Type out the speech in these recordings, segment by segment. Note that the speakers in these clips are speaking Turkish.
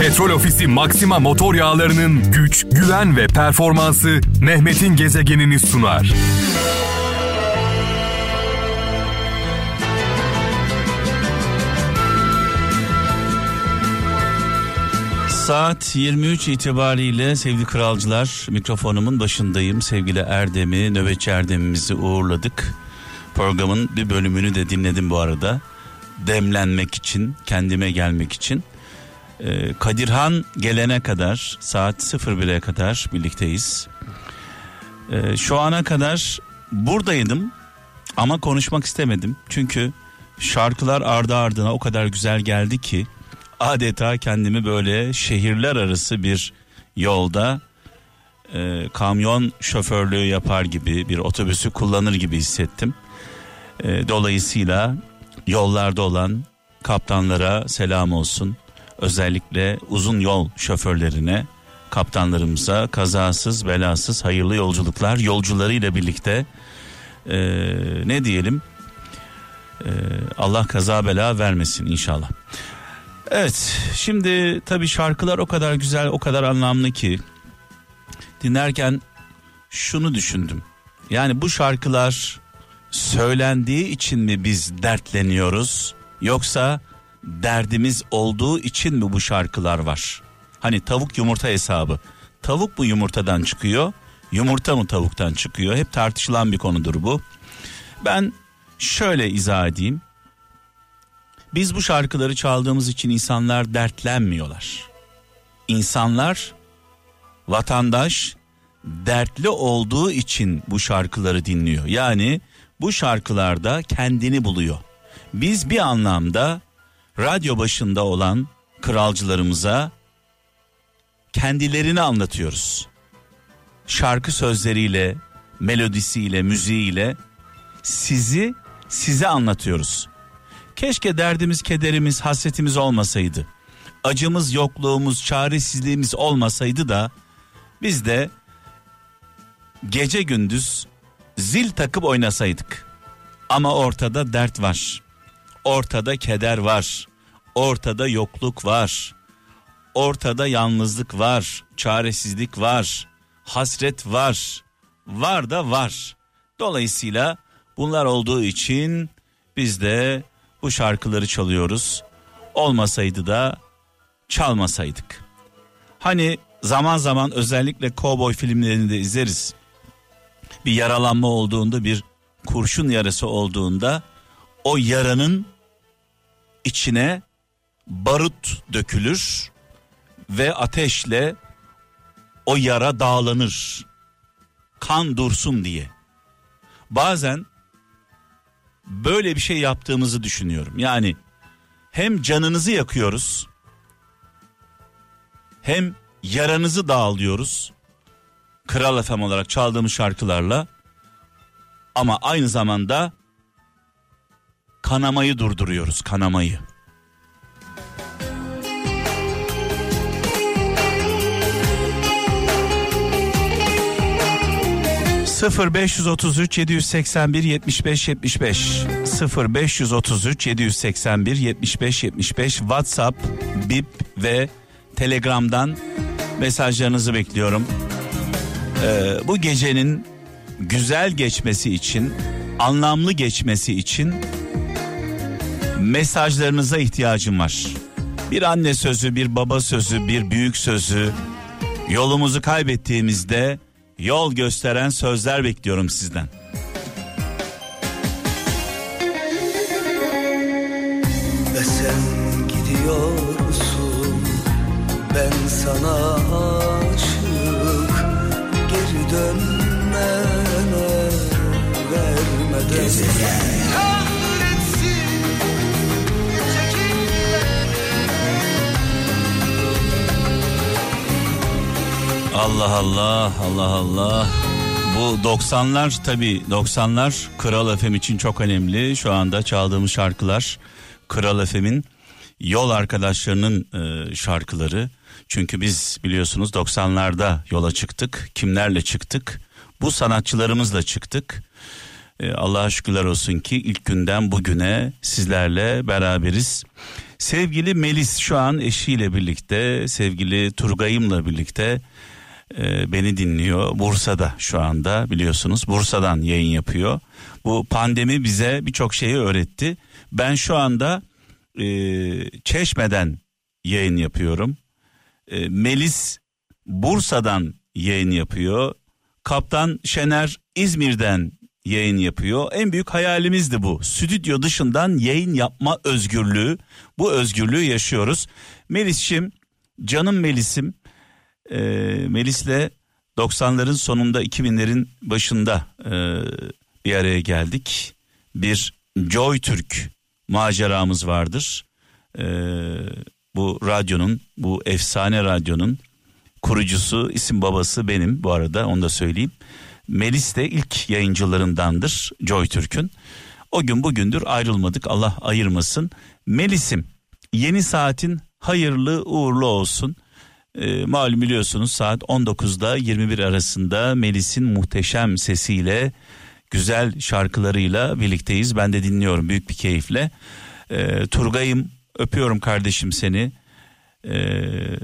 Petrol Ofisi Maxima motor yağlarının güç, güven ve performansı Mehmet'in gezegenini sunar. Saat 23 itibariyle sevgili kralcılar mikrofonumun başındayım. Sevgili Erdem'i, nöbetçi Erdem'imizi uğurladık. Programın bir bölümünü de dinledim bu arada. Demlenmek için, kendime gelmek için. Ee, Kadirhan gelene kadar saat 01'e kadar birlikteyiz. Ee, şu ana kadar buradaydım ama konuşmak istemedim. Çünkü şarkılar ardı ardına o kadar güzel geldi ki adeta kendimi böyle şehirler arası bir yolda e, kamyon şoförlüğü yapar gibi bir otobüsü kullanır gibi hissettim. E, dolayısıyla yollarda olan kaptanlara selam olsun. Özellikle uzun yol şoförlerine, kaptanlarımıza kazasız belasız hayırlı yolculuklar yolcularıyla birlikte e, ne diyelim e, Allah kaza bela vermesin inşallah. Evet şimdi tabii şarkılar o kadar güzel o kadar anlamlı ki dinlerken şunu düşündüm. Yani bu şarkılar söylendiği için mi biz dertleniyoruz yoksa derdimiz olduğu için mi bu şarkılar var? Hani tavuk yumurta hesabı. Tavuk mu yumurtadan çıkıyor? Yumurta mı tavuktan çıkıyor? Hep tartışılan bir konudur bu. Ben şöyle izah edeyim. Biz bu şarkıları çaldığımız için insanlar dertlenmiyorlar. İnsanlar vatandaş dertli olduğu için bu şarkıları dinliyor. Yani bu şarkılarda kendini buluyor. Biz bir anlamda radyo başında olan kralcılarımıza kendilerini anlatıyoruz. Şarkı sözleriyle, melodisiyle, müziğiyle sizi size anlatıyoruz. Keşke derdimiz, kederimiz, hasretimiz olmasaydı. Acımız, yokluğumuz, çaresizliğimiz olmasaydı da biz de gece gündüz zil takıp oynasaydık. Ama ortada dert var. Ortada keder var. Ortada yokluk var. Ortada yalnızlık var, çaresizlik var, hasret var. Var da var. Dolayısıyla bunlar olduğu için biz de bu şarkıları çalıyoruz. Olmasaydı da çalmasaydık. Hani zaman zaman özellikle kovboy filmlerinde izleriz. Bir yaralanma olduğunda bir kurşun yarası olduğunda o yaranın içine barut dökülür ve ateşle o yara dağlanır. Kan dursun diye. Bazen böyle bir şey yaptığımızı düşünüyorum. Yani hem canınızı yakıyoruz hem yaranızı dağılıyoruz. Kral FM olarak çaldığımız şarkılarla ama aynı zamanda kanamayı durduruyoruz kanamayı. 0533 781 75 75 0533 781 75 75 WhatsApp, Bip ve Telegram'dan mesajlarınızı bekliyorum. Ee, bu gecenin güzel geçmesi için, anlamlı geçmesi için mesajlarınıza ihtiyacım var. Bir anne sözü, bir baba sözü, bir büyük sözü yolumuzu kaybettiğimizde yol gösteren sözler bekliyorum sizden. Ve sen gidiyorsun ben sana aşık geri dönmene vermeden Kahretsin Allah Allah Allah Allah. Bu 90'lar tabi 90'lar Kral FM için çok önemli. Şu anda çaldığımız şarkılar Kral FM'in yol arkadaşlarının e, şarkıları. Çünkü biz biliyorsunuz 90'larda yola çıktık. Kimlerle çıktık? Bu sanatçılarımızla çıktık. E, Allah'a şükürler olsun ki ilk günden bugüne sizlerle beraberiz. Sevgili Melis şu an eşiyle birlikte, sevgili Turgay'ımla birlikte e, beni dinliyor. Bursa'da şu anda biliyorsunuz. Bursa'dan yayın yapıyor. Bu pandemi bize birçok şeyi öğretti. Ben şu anda e, Çeşme'den yayın yapıyorum. E, Melis Bursa'dan yayın yapıyor. Kaptan Şener İzmir'den yayın yapıyor. En büyük hayalimizdi bu. Stüdyo dışından yayın yapma özgürlüğü. Bu özgürlüğü yaşıyoruz. Melis'im, canım Melis'im. E, Melis'le 90'ların sonunda 2000'lerin başında e, bir araya geldik. Bir Joy Türk maceramız vardır. E, bu radyonun, bu efsane radyonun kurucusu, isim babası benim bu arada onu da söyleyeyim. Melis de ilk yayıncılarındandır Joy Türk'ün. O gün bugündür ayrılmadık Allah ayırmasın. Melis'im yeni saatin hayırlı uğurlu olsun. E, malum biliyorsunuz saat 19'da 21 arasında Melis'in muhteşem sesiyle güzel şarkılarıyla birlikteyiz. Ben de dinliyorum büyük bir keyifle. E, Turgay'ım öpüyorum kardeşim seni. E,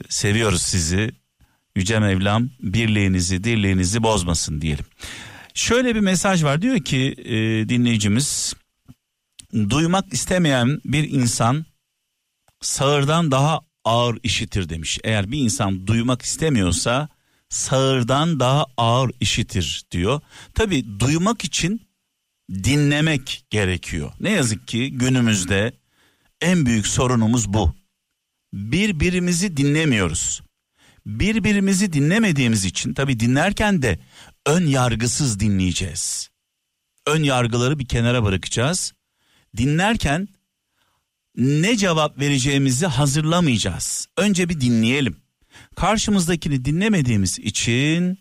seviyoruz sizi. Yüce Mevlam birliğinizi dirliğinizi bozmasın diyelim. Şöyle bir mesaj var diyor ki e, dinleyicimiz duymak istemeyen bir insan sağırdan daha ağır işitir demiş. Eğer bir insan duymak istemiyorsa sağırdan daha ağır işitir diyor. Tabi duymak için dinlemek gerekiyor. Ne yazık ki günümüzde en büyük sorunumuz bu. Birbirimizi dinlemiyoruz. Birbirimizi dinlemediğimiz için tabi dinlerken de ön yargısız dinleyeceğiz. Ön yargıları bir kenara bırakacağız. Dinlerken ne cevap vereceğimizi hazırlamayacağız. Önce bir dinleyelim. Karşımızdakini dinlemediğimiz için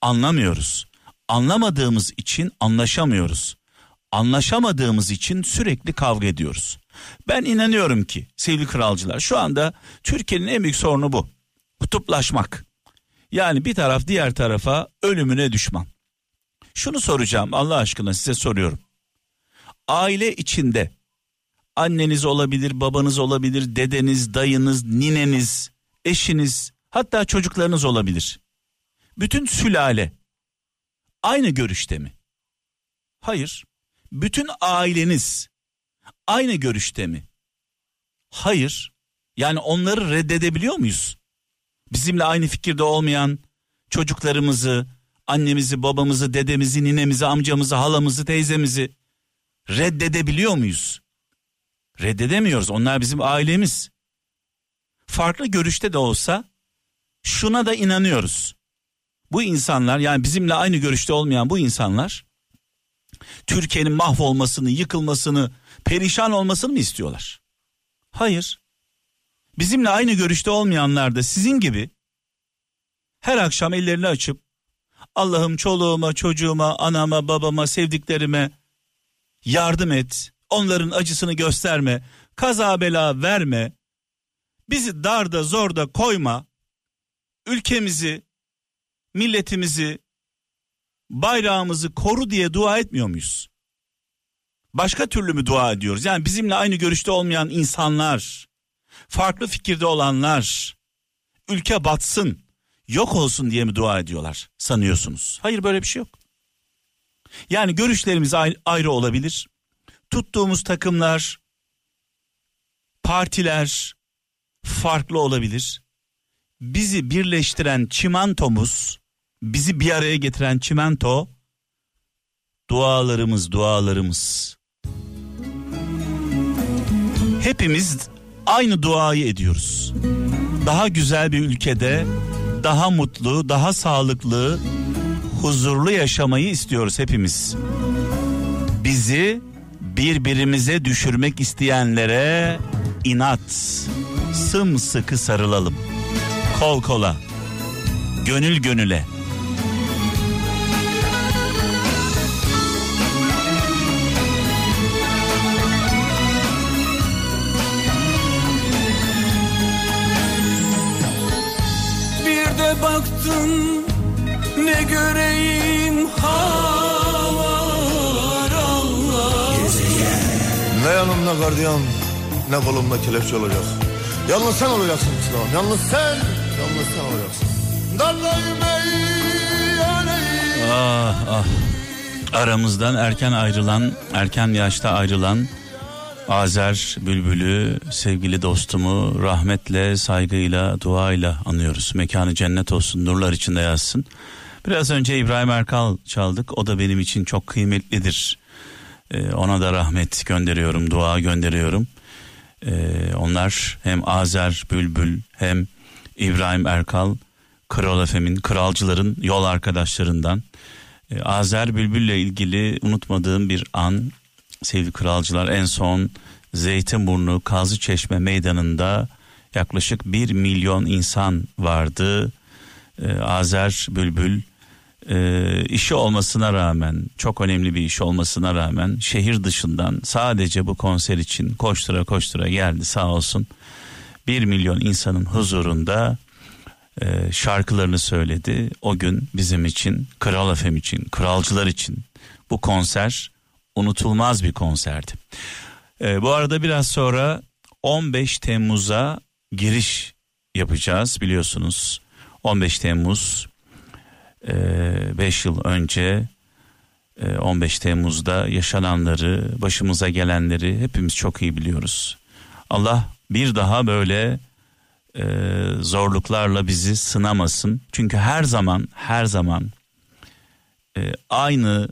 anlamıyoruz. Anlamadığımız için anlaşamıyoruz. Anlaşamadığımız için sürekli kavga ediyoruz. Ben inanıyorum ki sevgili kralcılar şu anda Türkiye'nin en büyük sorunu bu. Kutuplaşmak. Yani bir taraf diğer tarafa ölümüne düşman. Şunu soracağım Allah aşkına size soruyorum. Aile içinde anneniz olabilir, babanız olabilir, dedeniz, dayınız, nineniz, eşiniz, hatta çocuklarınız olabilir. Bütün sülale aynı görüşte mi? Hayır. Bütün aileniz aynı görüşte mi? Hayır. Yani onları reddedebiliyor muyuz? Bizimle aynı fikirde olmayan çocuklarımızı, annemizi, babamızı, dedemizi, ninemizi, amcamızı, halamızı, teyzemizi reddedebiliyor muyuz? Reddedemiyoruz. Onlar bizim ailemiz. Farklı görüşte de olsa şuna da inanıyoruz. Bu insanlar yani bizimle aynı görüşte olmayan bu insanlar Türkiye'nin mahvolmasını, yıkılmasını, perişan olmasını mı istiyorlar? Hayır. Bizimle aynı görüşte olmayanlar da sizin gibi her akşam ellerini açıp Allah'ım çoluğuma, çocuğuma, anama, babama, sevdiklerime yardım et. Onların acısını gösterme. Kaza bela verme. Bizi darda zorda koyma. Ülkemizi, milletimizi, bayrağımızı koru diye dua etmiyor muyuz? Başka türlü mü dua ediyoruz? Yani bizimle aynı görüşte olmayan insanlar, farklı fikirde olanlar, ülke batsın, yok olsun diye mi dua ediyorlar sanıyorsunuz? Hayır böyle bir şey yok. Yani görüşlerimiz ayrı olabilir. Tuttuğumuz takımlar, partiler farklı olabilir. Bizi birleştiren çimentomuz, bizi bir araya getiren çimento dualarımız, dualarımız. Hepimiz aynı duayı ediyoruz. Daha güzel bir ülkede, daha mutlu, daha sağlıklı, huzurlu yaşamayı istiyoruz hepimiz. Bizi birbirimize düşürmek isteyenlere inat, sımsıkı sarılalım. Kol kola, gönül gönüle. Bir de baktım ne göreyim havalar Allah Ne gardiyan ne kolumda kelepçe olacak. Yalnız sen olacaksın silahım. Yalnız sen, yalnız sen olacaksın. Ah ah. Aramızdan erken ayrılan, erken yaşta ayrılan Azer Bülbül'ü sevgili dostumu rahmetle, saygıyla, duayla anıyoruz. Mekanı cennet olsun, nurlar içinde yazsın. Biraz önce İbrahim Erkal çaldık. O da benim için çok kıymetlidir. Ee, ona da rahmet gönderiyorum, dua gönderiyorum. Ee, onlar hem Azer Bülbül hem İbrahim Erkal Kral Efem'in, kralcıların yol arkadaşlarından. Ee, Azer Bülbül'le ilgili unutmadığım bir an sevgili kralcılar en son Zeytinburnu Kazı Çeşme meydanında yaklaşık bir milyon insan vardı. Azer Bülbül e, işi olmasına rağmen çok önemli bir iş olmasına rağmen şehir dışından sadece bu konser için koştura koştura geldi sağ olsun. Bir milyon insanın huzurunda e, şarkılarını söyledi. O gün bizim için, Kral Efem için, kralcılar için bu konser unutulmaz bir konserdi. E, bu arada biraz sonra 15 Temmuz'a giriş yapacağız biliyorsunuz. 15 Temmuz 5 yıl önce 15 Temmuz'da yaşananları, başımıza gelenleri hepimiz çok iyi biliyoruz. Allah bir daha böyle e, zorluklarla bizi sınamasın. Çünkü her zaman her zaman e, aynı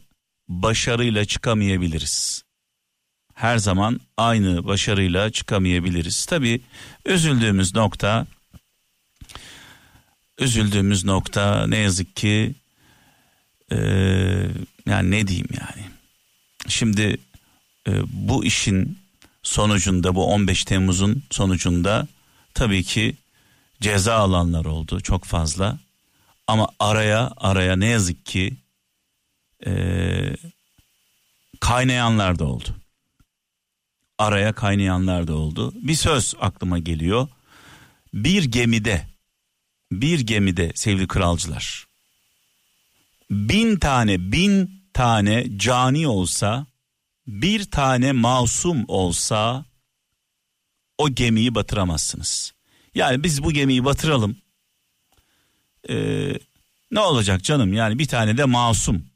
başarıyla çıkamayabiliriz. Her zaman aynı başarıyla çıkamayabiliriz. Tabii üzüldüğümüz nokta üzüldüğümüz nokta ne yazık ki e, yani ne diyeyim yani. Şimdi e, bu işin sonucunda bu 15 Temmuz'un sonucunda tabii ki ceza alanlar oldu çok fazla. Ama araya araya ne yazık ki e, kaynayanlar da oldu. Araya kaynayanlar da oldu. Bir söz aklıma geliyor. Bir gemide bir gemide sevgili kralcılar bin tane bin tane cani olsa bir tane masum olsa o gemiyi batıramazsınız. Yani biz bu gemiyi batıralım. Ee, ne olacak canım yani bir tane de masum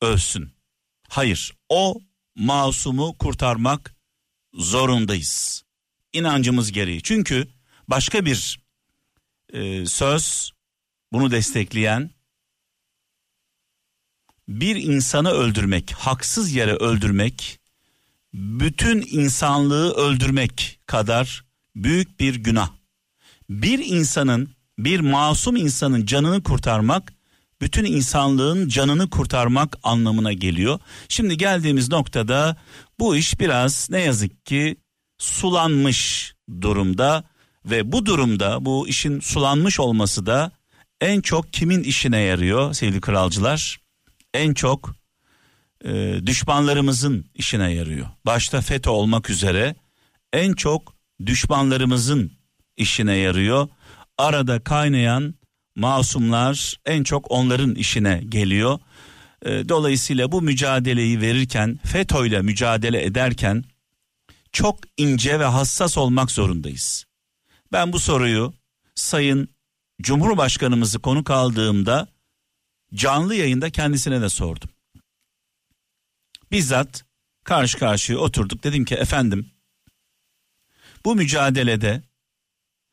ölsün. Hayır o masumu kurtarmak zorundayız. İnancımız gereği. Çünkü başka bir e, söz bunu destekleyen bir insanı öldürmek, haksız yere öldürmek, bütün insanlığı öldürmek kadar büyük bir günah. Bir insanın, bir masum insanın canını kurtarmak, bütün insanlığın canını kurtarmak anlamına geliyor. Şimdi geldiğimiz noktada bu iş biraz ne yazık ki sulanmış durumda ve bu durumda bu işin sulanmış olması da en çok kimin işine yarıyor sevgili kralcılar? En çok e, düşmanlarımızın işine yarıyor. Başta FETÖ olmak üzere en çok düşmanlarımızın işine yarıyor. Arada kaynayan masumlar en çok onların işine geliyor. E, dolayısıyla bu mücadeleyi verirken FETÖ ile mücadele ederken çok ince ve hassas olmak zorundayız. Ben bu soruyu Sayın Cumhurbaşkanımızı konuk aldığımda canlı yayında kendisine de sordum. Bizzat karşı karşıya oturduk dedim ki efendim bu mücadelede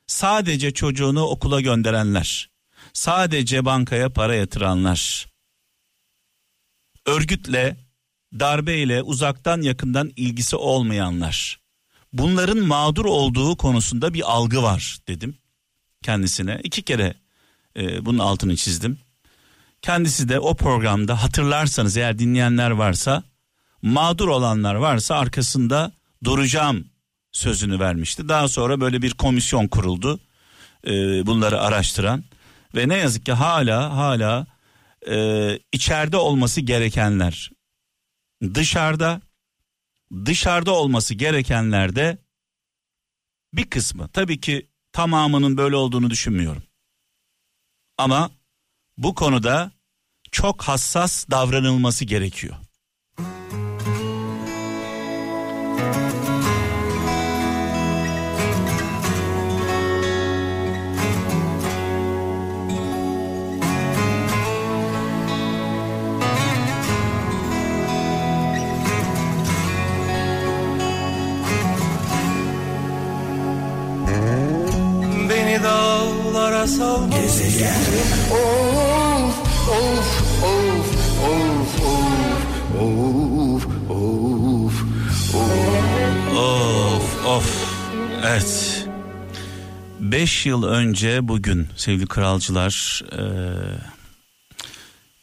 sadece çocuğunu okula gönderenler, sadece bankaya para yatıranlar, örgütle, darbeyle uzaktan yakından ilgisi olmayanlar, bunların mağdur olduğu konusunda bir algı var dedim kendisine. iki kere e, bunun altını çizdim. Kendisi de o programda hatırlarsanız eğer dinleyenler varsa mağdur olanlar varsa arkasında duracağım sözünü vermişti. Daha sonra böyle bir komisyon kuruldu e, bunları araştıran ve ne yazık ki hala hala e, içeride olması gerekenler dışarıda dışarıda olması gerekenlerde bir kısmı tabii ki tamamının böyle olduğunu düşünmüyorum. Ama bu konuda çok hassas davranılması gerekiyor. Salma Gezegen Of of of of of of of Of of. Evet. Beş yıl önce bugün sevgili kralcılar e,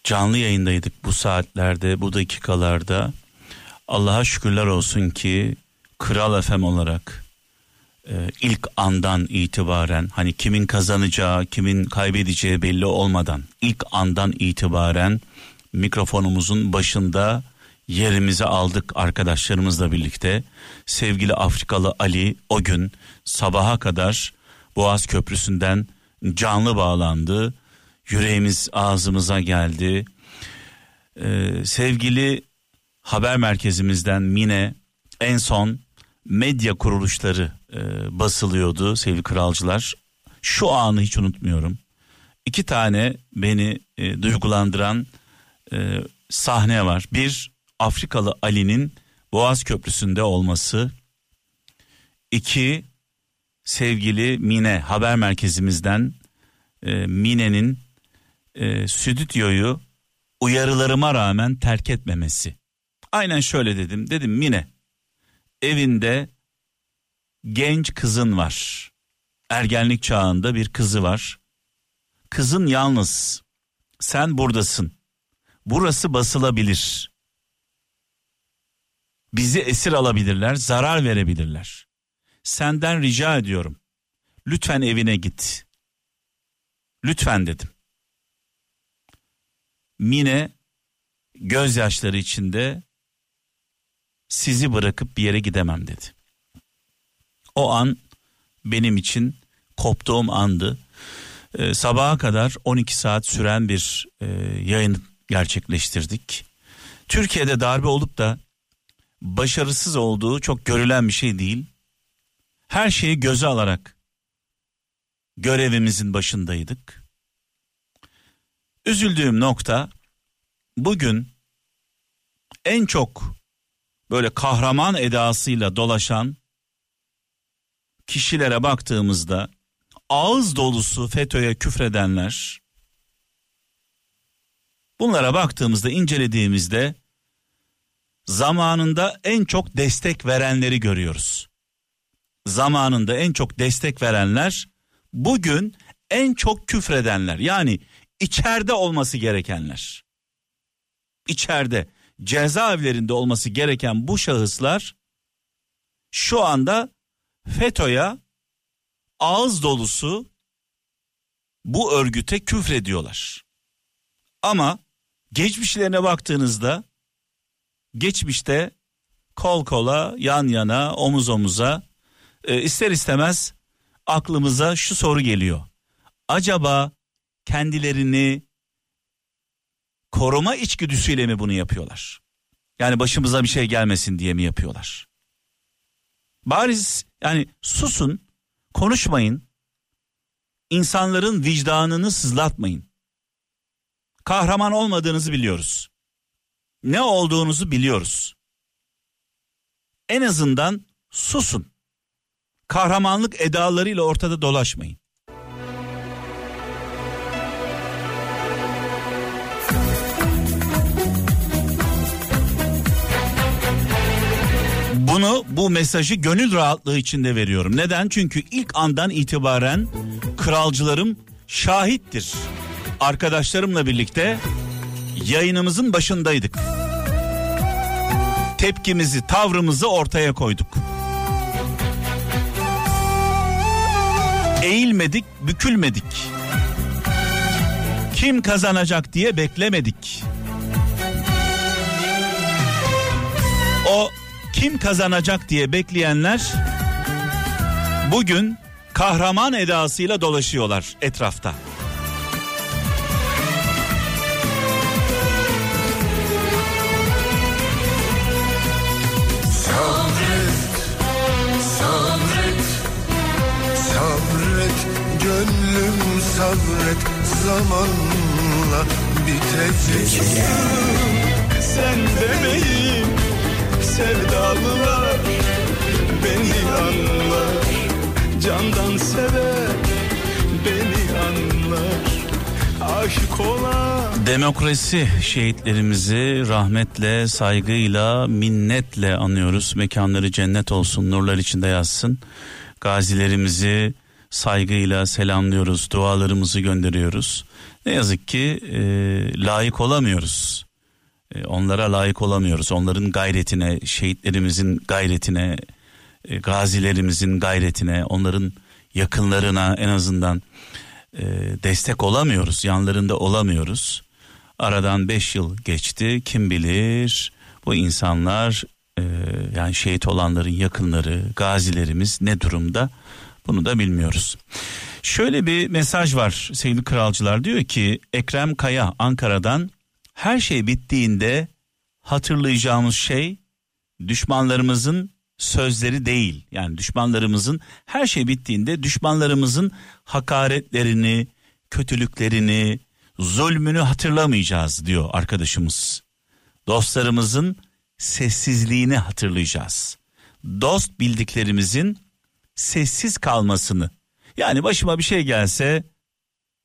canlı yayındaydık bu saatlerde bu dakikalarda. Allah'a şükürler olsun ki Kral FM olarak ilk andan itibaren hani kimin kazanacağı kimin kaybedeceği belli olmadan ilk andan itibaren mikrofonumuzun başında yerimizi aldık arkadaşlarımızla birlikte. Sevgili Afrikalı Ali o gün sabaha kadar Boğaz Köprüsü'nden canlı bağlandı. Yüreğimiz ağzımıza geldi. Ee, sevgili haber merkezimizden Mine en son medya kuruluşları e, basılıyordu sevgili kralcılar. Şu anı hiç unutmuyorum. İki tane beni e, duygulandıran e, sahne var. Bir Afrikalı Ali'nin Boğaz Köprüsü'nde olması. İki sevgili Mine haber merkezimizden e, Mine'nin e, stüdyoyu uyarılarıma rağmen terk etmemesi. Aynen şöyle dedim. Dedim Mine evinde genç kızın var. Ergenlik çağında bir kızı var. Kızın yalnız. Sen buradasın. Burası basılabilir. Bizi esir alabilirler, zarar verebilirler. Senden rica ediyorum. Lütfen evine git. Lütfen dedim. Mine gözyaşları içinde sizi bırakıp bir yere gidemem dedi. O an benim için koptuğum andı. Ee, sabaha kadar 12 saat süren bir e, yayın gerçekleştirdik. Türkiye'de darbe olup da başarısız olduğu çok görülen bir şey değil. Her şeyi göze alarak görevimizin başındaydık. Üzüldüğüm nokta bugün en çok böyle kahraman edasıyla dolaşan kişilere baktığımızda ağız dolusu FETÖ'ye küfredenler bunlara baktığımızda incelediğimizde zamanında en çok destek verenleri görüyoruz. Zamanında en çok destek verenler bugün en çok küfredenler yani içeride olması gerekenler. İçeride cezaevlerinde olması gereken bu şahıslar şu anda FETÖ'ye ağız dolusu bu örgüte küfrediyorlar. Ama geçmişlerine baktığınızda geçmişte kol kola, yan yana, omuz omuza e, ister istemez aklımıza şu soru geliyor. Acaba kendilerini koruma içgüdüsüyle mi bunu yapıyorlar? Yani başımıza bir şey gelmesin diye mi yapıyorlar? Bariz yani susun, konuşmayın. İnsanların vicdanını sızlatmayın. Kahraman olmadığınızı biliyoruz. Ne olduğunuzu biliyoruz. En azından susun. Kahramanlık edalarıyla ortada dolaşmayın. Bunu bu mesajı gönül rahatlığı içinde veriyorum. Neden? Çünkü ilk andan itibaren kralcılarım şahittir. Arkadaşlarımla birlikte yayınımızın başındaydık. Tepkimizi, tavrımızı ortaya koyduk. Eğilmedik, bükülmedik. Kim kazanacak diye beklemedik. Kim kazanacak diye bekleyenler bugün kahraman edasıyla dolaşıyorlar etrafta. Sabret, sabret, sabret Gönlüm sabret Zamanla bitecek. Sen demeyin sevdalılar Beni anlar Candan sever aşık olan Demokrasi şehitlerimizi rahmetle, saygıyla, minnetle anıyoruz. Mekanları cennet olsun, nurlar içinde yazsın. Gazilerimizi saygıyla selamlıyoruz, dualarımızı gönderiyoruz. Ne yazık ki e, layık olamıyoruz. E, onlara layık olamıyoruz. Onların gayretine, şehitlerimizin gayretine, e, gazilerimizin gayretine, onların yakınlarına en azından e, destek olamıyoruz. Yanlarında olamıyoruz. Aradan beş yıl geçti. Kim bilir bu insanlar yani şehit olanların yakınları, gazilerimiz ne durumda? Bunu da bilmiyoruz. Şöyle bir mesaj var sevgili kralcılar diyor ki Ekrem Kaya Ankara'dan her şey bittiğinde hatırlayacağımız şey düşmanlarımızın sözleri değil. Yani düşmanlarımızın her şey bittiğinde düşmanlarımızın hakaretlerini, kötülüklerini, zulmünü hatırlamayacağız diyor arkadaşımız. Dostlarımızın sessizliğini hatırlayacağız. Dost bildiklerimizin sessiz kalmasını. Yani başıma bir şey gelse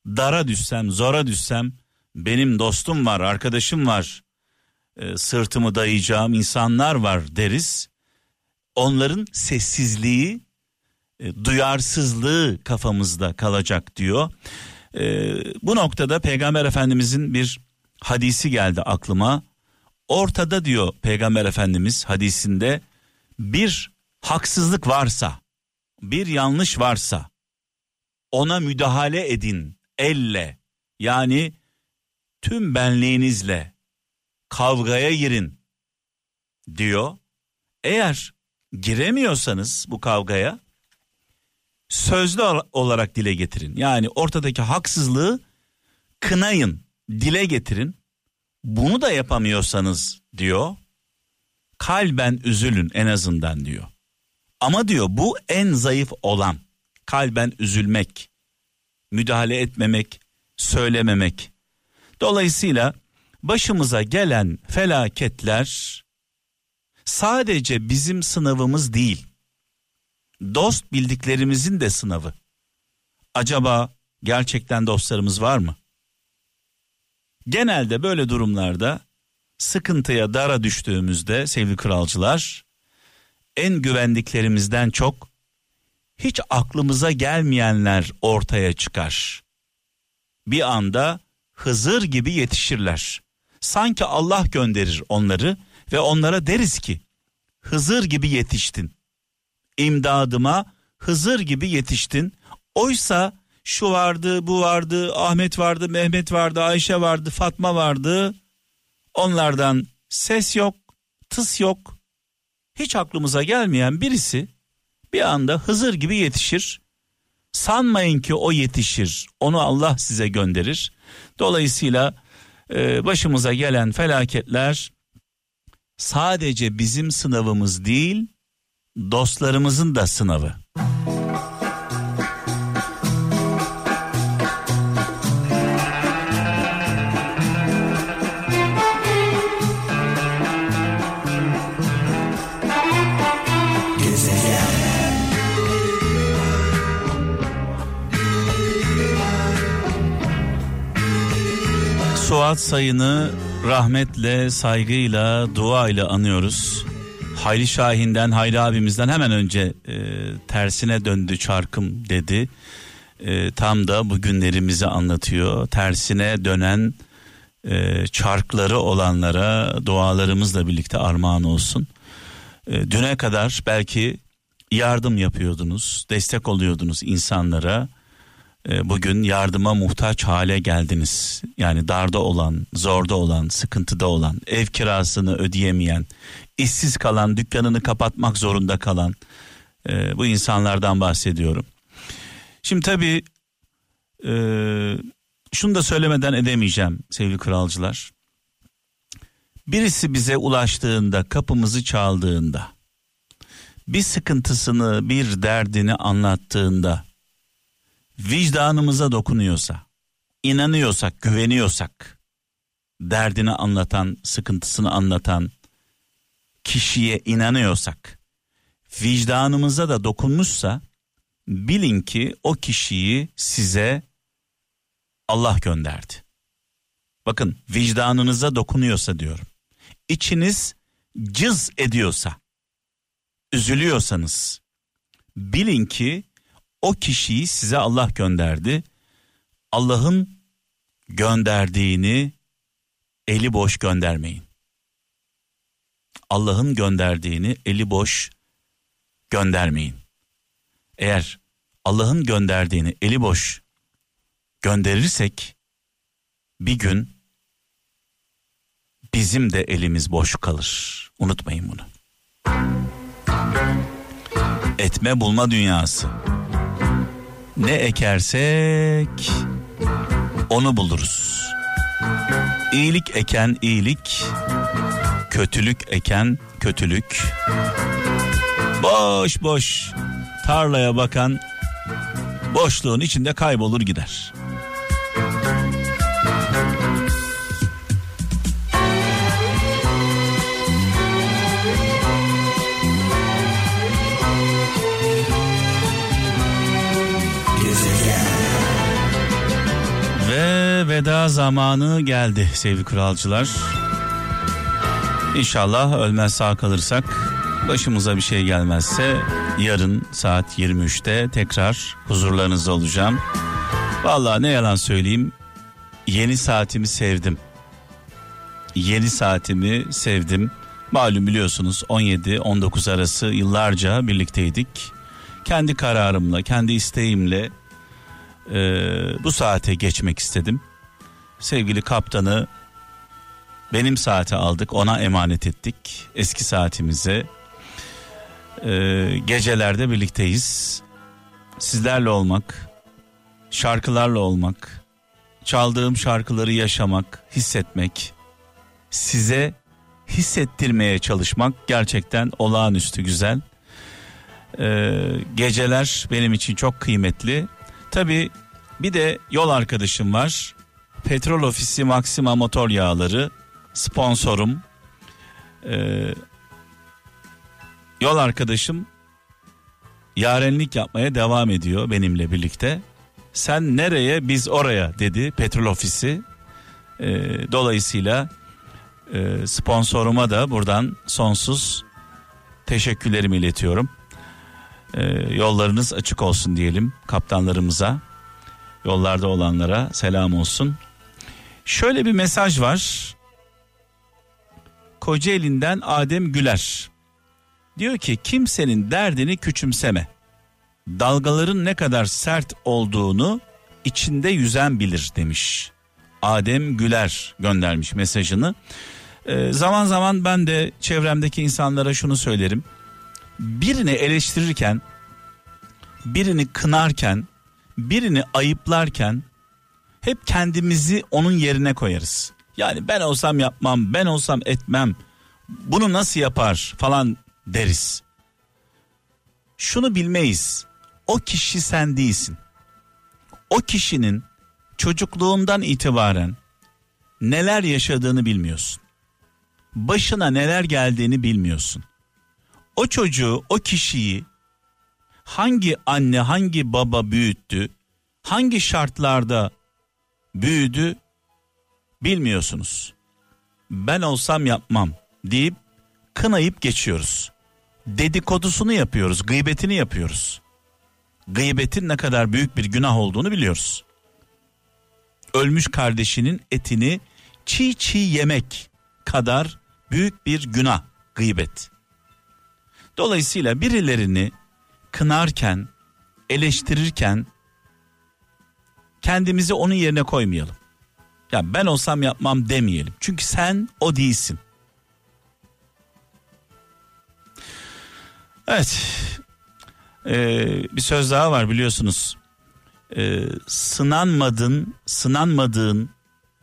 dara düşsem, zora düşsem benim dostum var, arkadaşım var. E, sırtımı dayayacağım insanlar var deriz. Onların sessizliği, e, duyarsızlığı kafamızda kalacak diyor. E, bu noktada Peygamber Efendimizin bir hadisi geldi aklıma. Ortada diyor Peygamber Efendimiz hadisinde bir haksızlık varsa, bir yanlış varsa ona müdahale edin elle yani tüm benliğinizle kavgaya girin diyor. Eğer giremiyorsanız bu kavgaya sözlü olarak dile getirin. Yani ortadaki haksızlığı kınayın, dile getirin. Bunu da yapamıyorsanız diyor kalben üzülün en azından diyor. Ama diyor bu en zayıf olan kalben üzülmek, müdahale etmemek, söylememek. Dolayısıyla başımıza gelen felaketler sadece bizim sınavımız değil. Dost bildiklerimizin de sınavı. Acaba gerçekten dostlarımız var mı? Genelde böyle durumlarda sıkıntıya dara düştüğümüzde sevgili kralcılar en güvendiklerimizden çok hiç aklımıza gelmeyenler ortaya çıkar. Bir anda Hızır gibi yetişirler. Sanki Allah gönderir onları ve onlara deriz ki Hızır gibi yetiştin. İmdadıma Hızır gibi yetiştin. Oysa şu vardı, bu vardı, Ahmet vardı, Mehmet vardı, Ayşe vardı, Fatma vardı. Onlardan ses yok, tıs yok. Hiç aklımıza gelmeyen birisi bir anda Hızır gibi yetişir. Sanmayın ki o yetişir. Onu Allah size gönderir. Dolayısıyla e, başımıza gelen felaketler sadece bizim sınavımız değil, dostlarımızın da sınavı. Suat Sayın'ı rahmetle, saygıyla, duayla anıyoruz. Hayri Şahin'den, Hayri abimizden hemen önce e, tersine döndü çarkım dedi. E, tam da bugünlerimizi anlatıyor. Tersine dönen e, çarkları olanlara dualarımızla birlikte armağan olsun. E, düne kadar belki yardım yapıyordunuz, destek oluyordunuz insanlara bugün yardıma muhtaç hale geldiniz. Yani darda olan, zorda olan, sıkıntıda olan, ev kirasını ödeyemeyen, işsiz kalan, dükkanını kapatmak zorunda kalan e, bu insanlardan bahsediyorum. Şimdi tabii e, şunu da söylemeden edemeyeceğim sevgili kralcılar. Birisi bize ulaştığında, kapımızı çaldığında, bir sıkıntısını, bir derdini anlattığında vicdanımıza dokunuyorsa, inanıyorsak, güveniyorsak, derdini anlatan, sıkıntısını anlatan kişiye inanıyorsak, vicdanımıza da dokunmuşsa bilin ki o kişiyi size Allah gönderdi. Bakın vicdanınıza dokunuyorsa diyorum. İçiniz cız ediyorsa, üzülüyorsanız bilin ki o kişiyi size Allah gönderdi. Allah'ın gönderdiğini eli boş göndermeyin. Allah'ın gönderdiğini eli boş göndermeyin. Eğer Allah'ın gönderdiğini eli boş gönderirsek bir gün bizim de elimiz boş kalır. Unutmayın bunu. Etme bulma dünyası. Ne ekersek onu buluruz. İyilik eken iyilik, kötülük eken kötülük. Boş boş tarlaya bakan boşluğun içinde kaybolur gider. Veda zamanı geldi sevgili kralcılar. İnşallah ölmez sağ kalırsak başımıza bir şey gelmezse yarın saat 23'te tekrar huzurlarınızda olacağım. Vallahi ne yalan söyleyeyim yeni saatimi sevdim. Yeni saatimi sevdim. Malum biliyorsunuz 17-19 arası yıllarca birlikteydik. Kendi kararımla, kendi isteğimle e, bu saate geçmek istedim. Sevgili kaptanı benim saate aldık, ona emanet ettik. Eski saatimize e, gecelerde birlikteyiz. Sizlerle olmak, şarkılarla olmak, çaldığım şarkıları yaşamak, hissetmek, size hissettirmeye çalışmak gerçekten olağanüstü güzel. Ee, geceler benim için çok kıymetli. Tabi bir de yol arkadaşım var. Petrol Ofisi Maxima Motor Yağları sponsorum. Ee, yol arkadaşım yarenlik yapmaya devam ediyor benimle birlikte. Sen nereye biz oraya dedi petrol ofisi. Ee, dolayısıyla e, sponsoruma da buradan sonsuz teşekkürlerimi iletiyorum. Ee, yollarınız açık olsun diyelim kaptanlarımıza. Yollarda olanlara selam olsun. Şöyle bir mesaj var. Kocaeli'nden Adem Güler. Diyor ki kimsenin derdini küçümseme. Dalgaların ne kadar sert olduğunu içinde yüzen bilir demiş. Adem Güler göndermiş mesajını. Ee, zaman zaman ben de çevremdeki insanlara şunu söylerim. Birini eleştirirken, birini kınarken, birini ayıplarken hep kendimizi onun yerine koyarız. Yani ben olsam yapmam, ben olsam etmem. Bunu nasıl yapar falan deriz. Şunu bilmeyiz. O kişi sen değilsin. O kişinin çocukluğundan itibaren neler yaşadığını bilmiyorsun. Başına neler geldiğini bilmiyorsun. O çocuğu, o kişiyi hangi anne, hangi baba büyüttü, hangi şartlarda büyüdü bilmiyorsunuz. Ben olsam yapmam deyip kınayıp geçiyoruz. Dedikodusunu yapıyoruz, gıybetini yapıyoruz. Gıybetin ne kadar büyük bir günah olduğunu biliyoruz. Ölmüş kardeşinin etini çiğ çiğ yemek kadar büyük bir günah gıybet. Dolayısıyla birilerini kınarken, eleştirirken kendimizi onun yerine koymayalım. Ya ben olsam yapmam demeyelim. Çünkü sen o değilsin. Evet. Ee, bir söz daha var biliyorsunuz. Ee, sınanmadın, sınanmadığın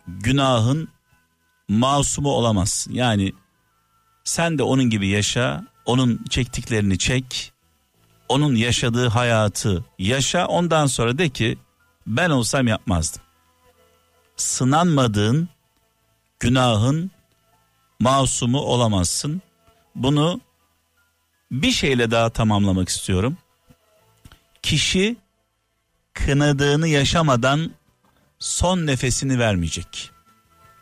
günahın masumu olamazsın. Yani sen de onun gibi yaşa, onun çektiklerini çek, onun yaşadığı hayatı yaşa. Ondan sonra de ki ben olsam yapmazdım. Sınanmadığın günahın masumu olamazsın. Bunu bir şeyle daha tamamlamak istiyorum. Kişi kınadığını yaşamadan son nefesini vermeyecek.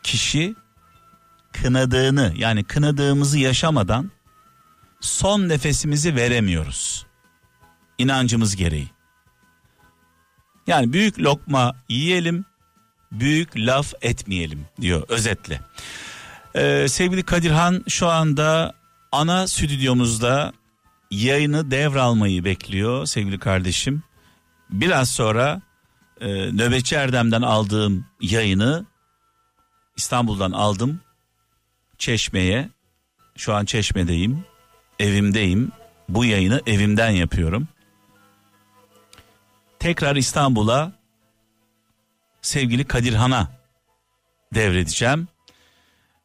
Kişi kınadığını yani kınadığımızı yaşamadan son nefesimizi veremiyoruz. İnancımız gereği. Yani büyük lokma yiyelim, büyük laf etmeyelim diyor özetle. Ee, sevgili Kadirhan şu anda ana stüdyomuzda yayını devralmayı bekliyor sevgili kardeşim. Biraz sonra e, Nöbetçi Erdem'den aldığım yayını İstanbul'dan aldım. Çeşme'ye. Şu an Çeşme'deyim. Evimdeyim. Bu yayını evimden yapıyorum. Tekrar İstanbul'a sevgili Kadirhan'a devredeceğim.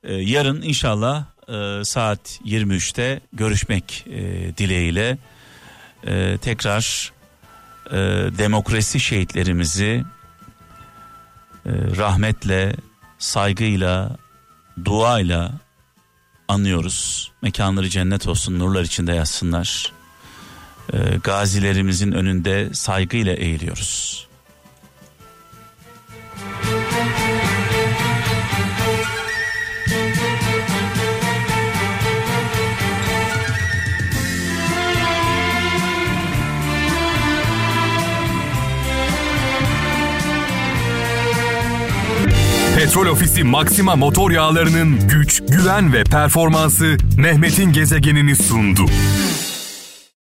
Ee, yarın inşallah e, saat 23'te görüşmek e, dileğiyle e, tekrar e, demokrasi şehitlerimizi e, rahmetle, saygıyla, duayla anıyoruz. Mekanları cennet olsun, nurlar içinde yatsınlar. E, gazilerimizin önünde saygıyla eğiliyoruz. Petrol Ofisi Maxima motor yağlarının güç, güven ve performansı Mehmet'in gezegenini sundu.